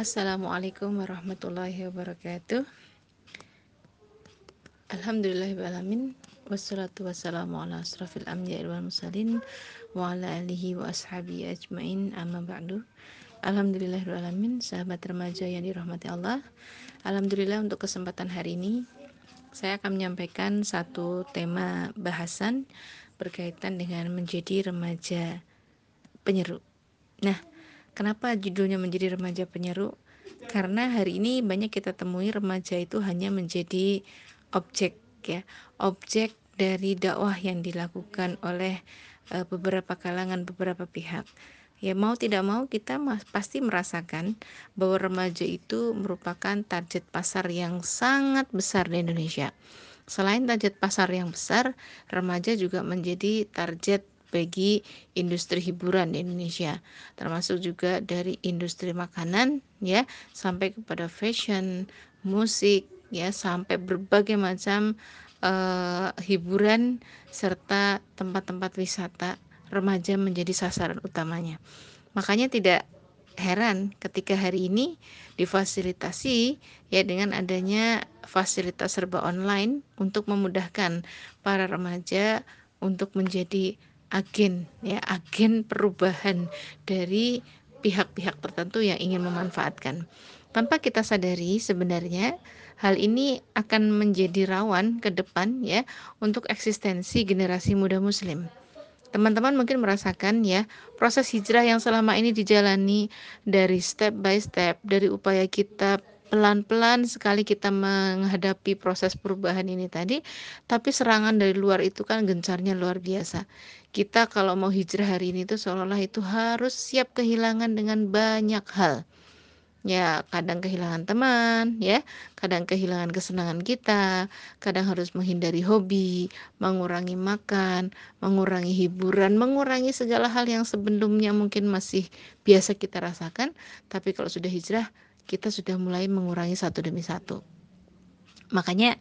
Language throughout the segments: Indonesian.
Assalamualaikum warahmatullahi wabarakatuh. Alhamdulillahirrahmanirrahim. Wassalatu wassalamu ala asrafil anbiya wal mursalin wa ala alihi wa ashabi ajmain amma ba'du. Alhamdulillahirrahmanirrahim. Sahabat remaja yang dirahmati Allah. Alhamdulillah untuk kesempatan hari ini saya akan menyampaikan satu tema bahasan berkaitan dengan menjadi remaja penyeru. Nah, kenapa judulnya menjadi remaja penyeru? Karena hari ini banyak kita temui remaja itu hanya menjadi objek ya. Objek dari dakwah yang dilakukan oleh uh, beberapa kalangan beberapa pihak. Ya mau tidak mau kita pasti merasakan bahwa remaja itu merupakan target pasar yang sangat besar di Indonesia. Selain target pasar yang besar remaja juga menjadi target bagi industri hiburan di Indonesia termasuk juga dari industri makanan ya sampai kepada fashion musik ya sampai berbagai macam uh, hiburan serta tempat-tempat wisata remaja menjadi sasaran utamanya. Makanya tidak heran ketika hari ini difasilitasi ya dengan adanya fasilitas serba online untuk memudahkan para remaja untuk menjadi agen ya agen perubahan dari pihak-pihak tertentu yang ingin memanfaatkan. Tanpa kita sadari sebenarnya Hal ini akan menjadi rawan ke depan ya untuk eksistensi generasi muda muslim. Teman-teman mungkin merasakan ya proses hijrah yang selama ini dijalani dari step by step dari upaya kita pelan-pelan sekali kita menghadapi proses perubahan ini tadi, tapi serangan dari luar itu kan gencarnya luar biasa. Kita kalau mau hijrah hari ini itu seolah-olah itu harus siap kehilangan dengan banyak hal ya kadang kehilangan teman ya kadang kehilangan kesenangan kita kadang harus menghindari hobi mengurangi makan mengurangi hiburan mengurangi segala hal yang sebelumnya mungkin masih biasa kita rasakan tapi kalau sudah hijrah kita sudah mulai mengurangi satu demi satu. Makanya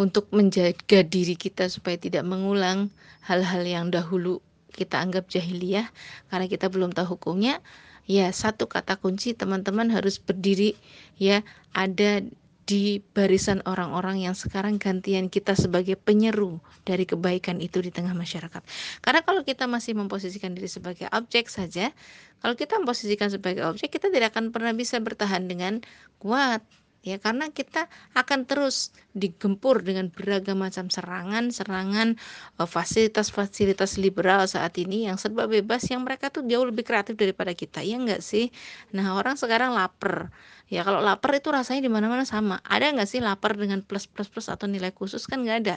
untuk menjaga diri kita supaya tidak mengulang hal-hal yang dahulu kita anggap jahiliyah karena kita belum tahu hukumnya ya satu kata kunci teman-teman harus berdiri ya ada di barisan orang-orang yang sekarang gantian kita sebagai penyeru dari kebaikan itu di tengah masyarakat. Karena kalau kita masih memposisikan diri sebagai objek saja, kalau kita memposisikan sebagai objek, kita tidak akan pernah bisa bertahan dengan kuat ya karena kita akan terus digempur dengan beragam macam serangan-serangan eh, fasilitas-fasilitas liberal saat ini yang serba bebas yang mereka tuh jauh lebih kreatif daripada kita ya enggak sih? Nah orang sekarang lapar. Ya kalau lapar itu rasanya di mana-mana sama. Ada nggak sih lapar dengan plus plus plus atau nilai khusus? Kan nggak ada.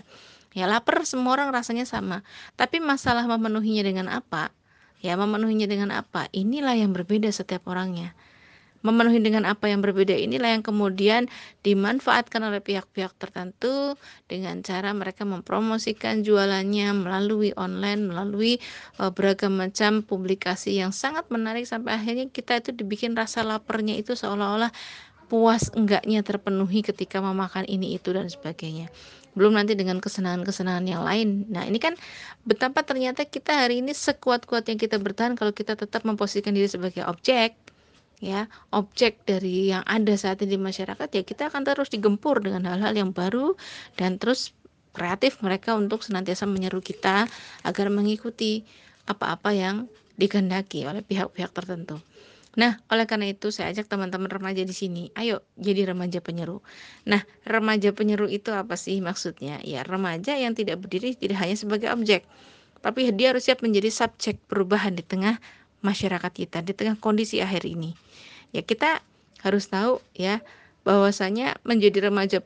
Ya lapar semua orang rasanya sama. Tapi masalah memenuhinya dengan apa? Ya memenuhinya dengan apa? Inilah yang berbeda setiap orangnya memenuhi dengan apa yang berbeda inilah yang kemudian dimanfaatkan oleh pihak-pihak tertentu dengan cara mereka mempromosikan jualannya melalui online, melalui uh, beragam macam publikasi yang sangat menarik sampai akhirnya kita itu dibikin rasa laparnya itu seolah-olah puas enggaknya terpenuhi ketika memakan ini itu dan sebagainya belum nanti dengan kesenangan-kesenangan yang lain. Nah, ini kan betapa ternyata kita hari ini sekuat-kuat yang kita bertahan kalau kita tetap memposisikan diri sebagai objek ya objek dari yang ada saat ini di masyarakat ya kita akan terus digempur dengan hal-hal yang baru dan terus kreatif mereka untuk senantiasa menyeru kita agar mengikuti apa-apa yang dikehendaki oleh pihak-pihak tertentu. Nah, oleh karena itu saya ajak teman-teman remaja di sini, ayo jadi remaja penyeru. Nah, remaja penyeru itu apa sih maksudnya? Ya, remaja yang tidak berdiri tidak hanya sebagai objek, tapi dia harus siap menjadi subjek perubahan di tengah masyarakat kita di tengah kondisi akhir ini. Ya kita harus tahu ya bahwasanya menjadi remaja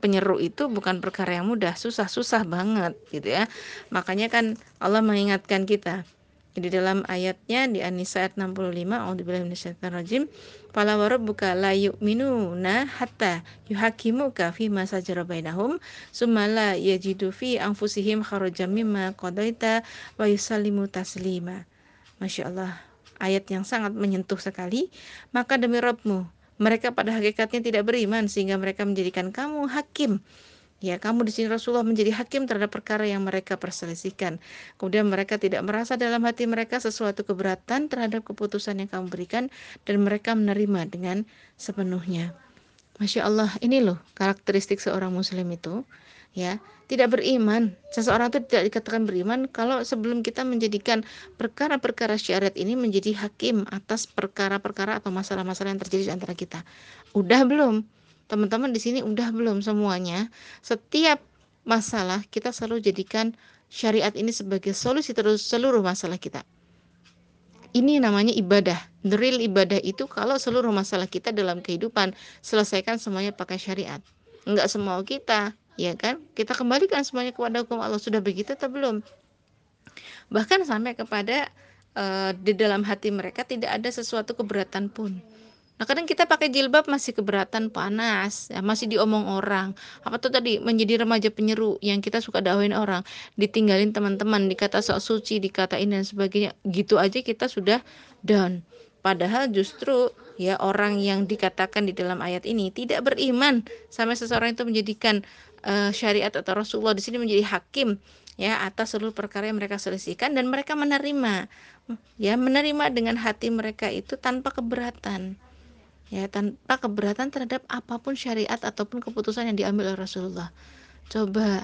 penyeru itu bukan perkara yang mudah, susah-susah banget gitu ya. Makanya kan Allah mengingatkan kita di dalam ayatnya di An-Nisa ayat 65 A'udzubillahi minasyaitonirrajim Fala warabbuka la yu'minuna hatta yuhakimuka fi ma sajara bainahum summa yajidu fi anfusihim kharajan mimma qadaita wa yusallimu taslima Masya Allah, ayat yang sangat menyentuh sekali. Maka demi Rabbmu, mereka pada hakikatnya tidak beriman sehingga mereka menjadikan kamu hakim Ya, kamu di sini Rasulullah menjadi hakim terhadap perkara yang mereka perselisihkan. Kemudian mereka tidak merasa dalam hati mereka sesuatu keberatan terhadap keputusan yang kamu berikan dan mereka menerima dengan sepenuhnya. Masya Allah, ini loh karakteristik seorang muslim itu ya tidak beriman. Seseorang itu tidak dikatakan beriman kalau sebelum kita menjadikan perkara-perkara syariat ini menjadi hakim atas perkara-perkara atau masalah-masalah yang terjadi di antara kita. Udah belum? Teman-teman di sini udah belum semuanya? Setiap masalah kita selalu jadikan syariat ini sebagai solusi terus seluruh masalah kita. Ini namanya ibadah. The real ibadah itu kalau seluruh masalah kita dalam kehidupan selesaikan semuanya pakai syariat. Enggak semua kita ya kan? Kita kembalikan semuanya kepada hukum Allah. Sudah begitu atau belum? Bahkan sampai kepada uh, di dalam hati mereka tidak ada sesuatu keberatan pun. Nah kadang kita pakai jilbab masih keberatan panas, ya, masih diomong orang. Apa tuh tadi? Menjadi remaja penyeru yang kita suka dakwin orang, ditinggalin teman-teman, dikata sok suci, dikatain dan sebagainya. Gitu aja kita sudah down. Padahal justru ya orang yang dikatakan di dalam ayat ini tidak beriman. Sampai seseorang itu menjadikan uh, syariat atau Rasulullah di sini menjadi hakim ya atas seluruh perkara yang mereka selisihkan dan mereka menerima ya menerima dengan hati mereka itu tanpa keberatan ya tanpa keberatan terhadap apa pun syariat ataupun keputusan yang diambil oleh Rasulullah. Coba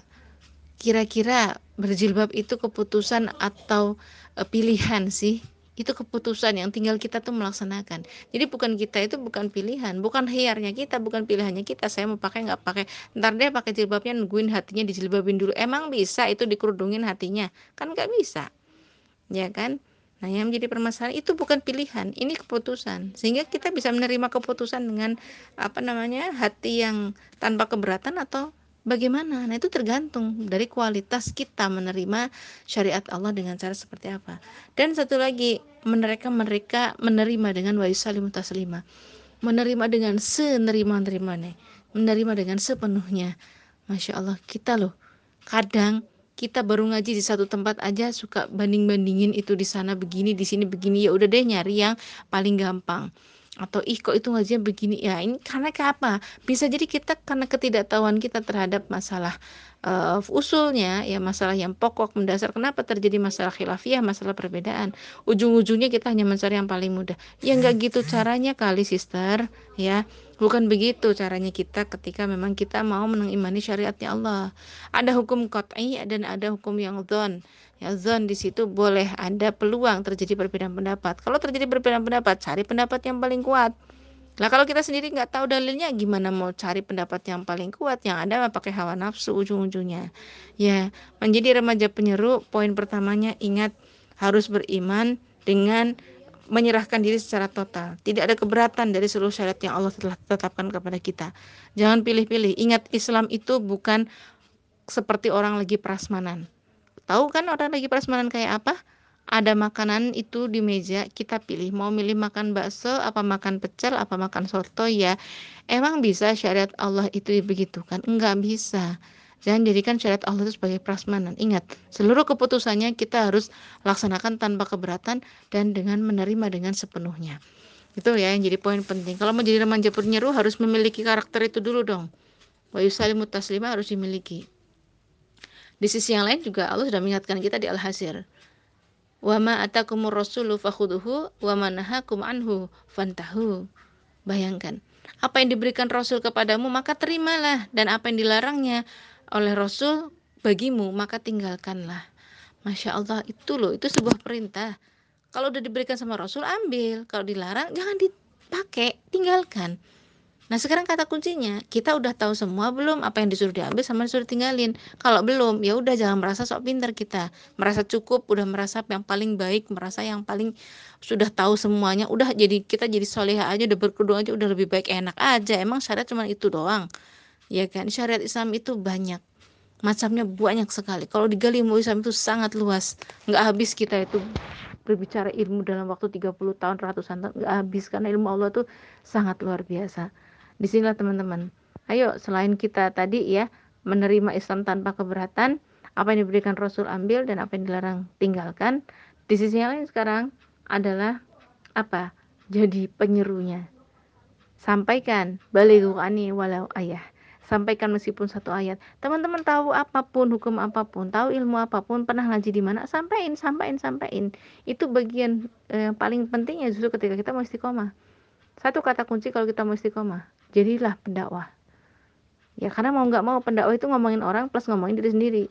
kira-kira berjilbab itu keputusan atau e, pilihan sih? Itu keputusan yang tinggal kita tuh melaksanakan. Jadi bukan kita itu bukan pilihan, bukan hiarnya kita, bukan pilihannya kita. Saya mau pakai nggak pakai. Ntar dia pakai jilbabnya nungguin hatinya dijilbabin dulu. Emang bisa itu dikerudungin hatinya? Kan nggak bisa. Ya kan? Nah, yang menjadi permasalahan itu bukan pilihan, ini keputusan. Sehingga kita bisa menerima keputusan dengan apa namanya? hati yang tanpa keberatan atau bagaimana. Nah, itu tergantung dari kualitas kita menerima syariat Allah dengan cara seperti apa. Dan satu lagi, mereka mereka menerima dengan wa yusallimu taslima. Menerima dengan senerima-nerimanya, menerima dengan sepenuhnya. Masya Allah, kita loh kadang kita baru ngaji di satu tempat aja suka banding-bandingin itu di sana begini, di sini begini. Ya udah deh nyari yang paling gampang. Atau ih kok itu ngajinya begini. Ya ini karena apa? Bisa jadi kita karena ketidaktahuan kita terhadap masalah uh, usulnya ya masalah yang pokok mendasar kenapa terjadi masalah khilafiyah masalah perbedaan ujung-ujungnya kita hanya mencari yang paling mudah ya nggak gitu caranya kali sister ya Bukan begitu caranya kita ketika memang kita mau mengimani syariatnya Allah. Ada hukum qat'i dan ada hukum yang zon. Ya zon di situ boleh ada peluang terjadi perbedaan pendapat. Kalau terjadi perbedaan pendapat, cari pendapat yang paling kuat. Lah kalau kita sendiri nggak tahu dalilnya gimana mau cari pendapat yang paling kuat yang ada pakai hawa nafsu ujung-ujungnya. Ya, menjadi remaja penyeru poin pertamanya ingat harus beriman dengan menyerahkan diri secara total. Tidak ada keberatan dari seluruh syariat yang Allah telah tetapkan kepada kita. Jangan pilih-pilih. Ingat Islam itu bukan seperti orang lagi prasmanan. Tahu kan orang lagi prasmanan kayak apa? Ada makanan itu di meja, kita pilih mau milih makan bakso, apa makan pecel, apa makan soto ya. Emang bisa syariat Allah itu dibegitukan? Enggak bisa. Jangan jadikan syariat Allah itu sebagai prasmanan. Ingat, seluruh keputusannya kita harus laksanakan tanpa keberatan dan dengan menerima dengan sepenuhnya. Itu ya yang jadi poin penting. Kalau menjadi remaja penyeru harus memiliki karakter itu dulu dong. Wa yusalimu taslima harus dimiliki. Di sisi yang lain juga Allah sudah mengingatkan kita di Al-Hasir. Wa ma atakumur rasulu fakhuduhu wa nahakum anhu fantahu. Bayangkan, apa yang diberikan Rasul kepadamu maka terimalah dan apa yang dilarangnya oleh Rasul bagimu maka tinggalkanlah. Masya Allah itu loh itu sebuah perintah. Kalau udah diberikan sama Rasul ambil, kalau dilarang jangan dipakai, tinggalkan. Nah sekarang kata kuncinya kita udah tahu semua belum apa yang disuruh diambil sama disuruh tinggalin. Kalau belum ya udah jangan merasa sok pintar kita, merasa cukup, udah merasa yang paling baik, merasa yang paling sudah tahu semuanya, udah jadi kita jadi soleha aja, udah berkerudung aja, udah lebih baik enak aja. Emang syariat cuma itu doang ya kan? Syariat Islam itu banyak macamnya banyak sekali. Kalau digali ilmu Islam itu sangat luas. Nggak habis kita itu berbicara ilmu dalam waktu 30 tahun ratusan tahun nggak habis. Karena ilmu Allah itu sangat luar biasa di sinilah teman-teman. Ayo selain kita tadi ya menerima Islam tanpa keberatan apa yang diberikan Rasul ambil dan apa yang dilarang tinggalkan. Di sisi yang lain sekarang adalah apa? Jadi penyerunya. Sampaikan balik ani walau ayah. Sampaikan meskipun satu ayat. Teman-teman tahu apa pun hukum apa pun tahu ilmu apa pun pernah ngaji di mana sampaikan sampaikan sampaikan. Itu bagian eh, paling pentingnya justru ketika kita mau istiqomah satu kata kunci kalau kita mau istiqomah jadilah pendakwah ya karena mau nggak mau pendakwah itu ngomongin orang plus ngomongin diri sendiri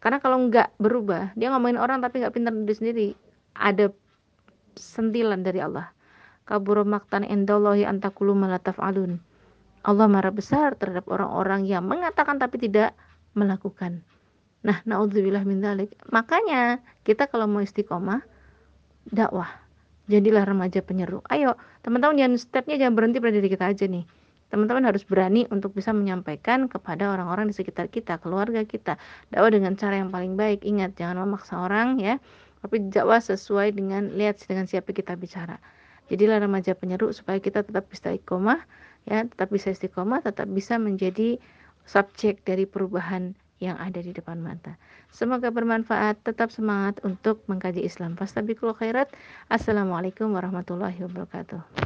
karena kalau nggak berubah dia ngomongin orang tapi nggak pintar diri sendiri ada sentilan dari Allah kabur maktan endallahi antakulu malataf alun Allah marah besar terhadap orang-orang yang mengatakan tapi tidak melakukan. Nah, naudzubillah min dzalik. Makanya kita kalau mau istiqomah dakwah. Jadilah remaja penyeru. Ayo, teman-teman jangan stepnya jangan berhenti pada diri kita aja nih. Teman-teman harus berani untuk bisa menyampaikan kepada orang-orang di sekitar kita, keluarga kita. Dakwah dengan cara yang paling baik. Ingat, jangan memaksa orang ya. Tapi dakwah sesuai dengan lihat dengan siapa kita bicara. Jadilah remaja penyeru supaya kita tetap bisa istiqomah ya tetap bisa istiqomah tetap bisa menjadi subjek dari perubahan yang ada di depan mata. Semoga bermanfaat. Tetap semangat untuk mengkaji Islam. Fastabiqul khairat. Assalamualaikum warahmatullahi wabarakatuh.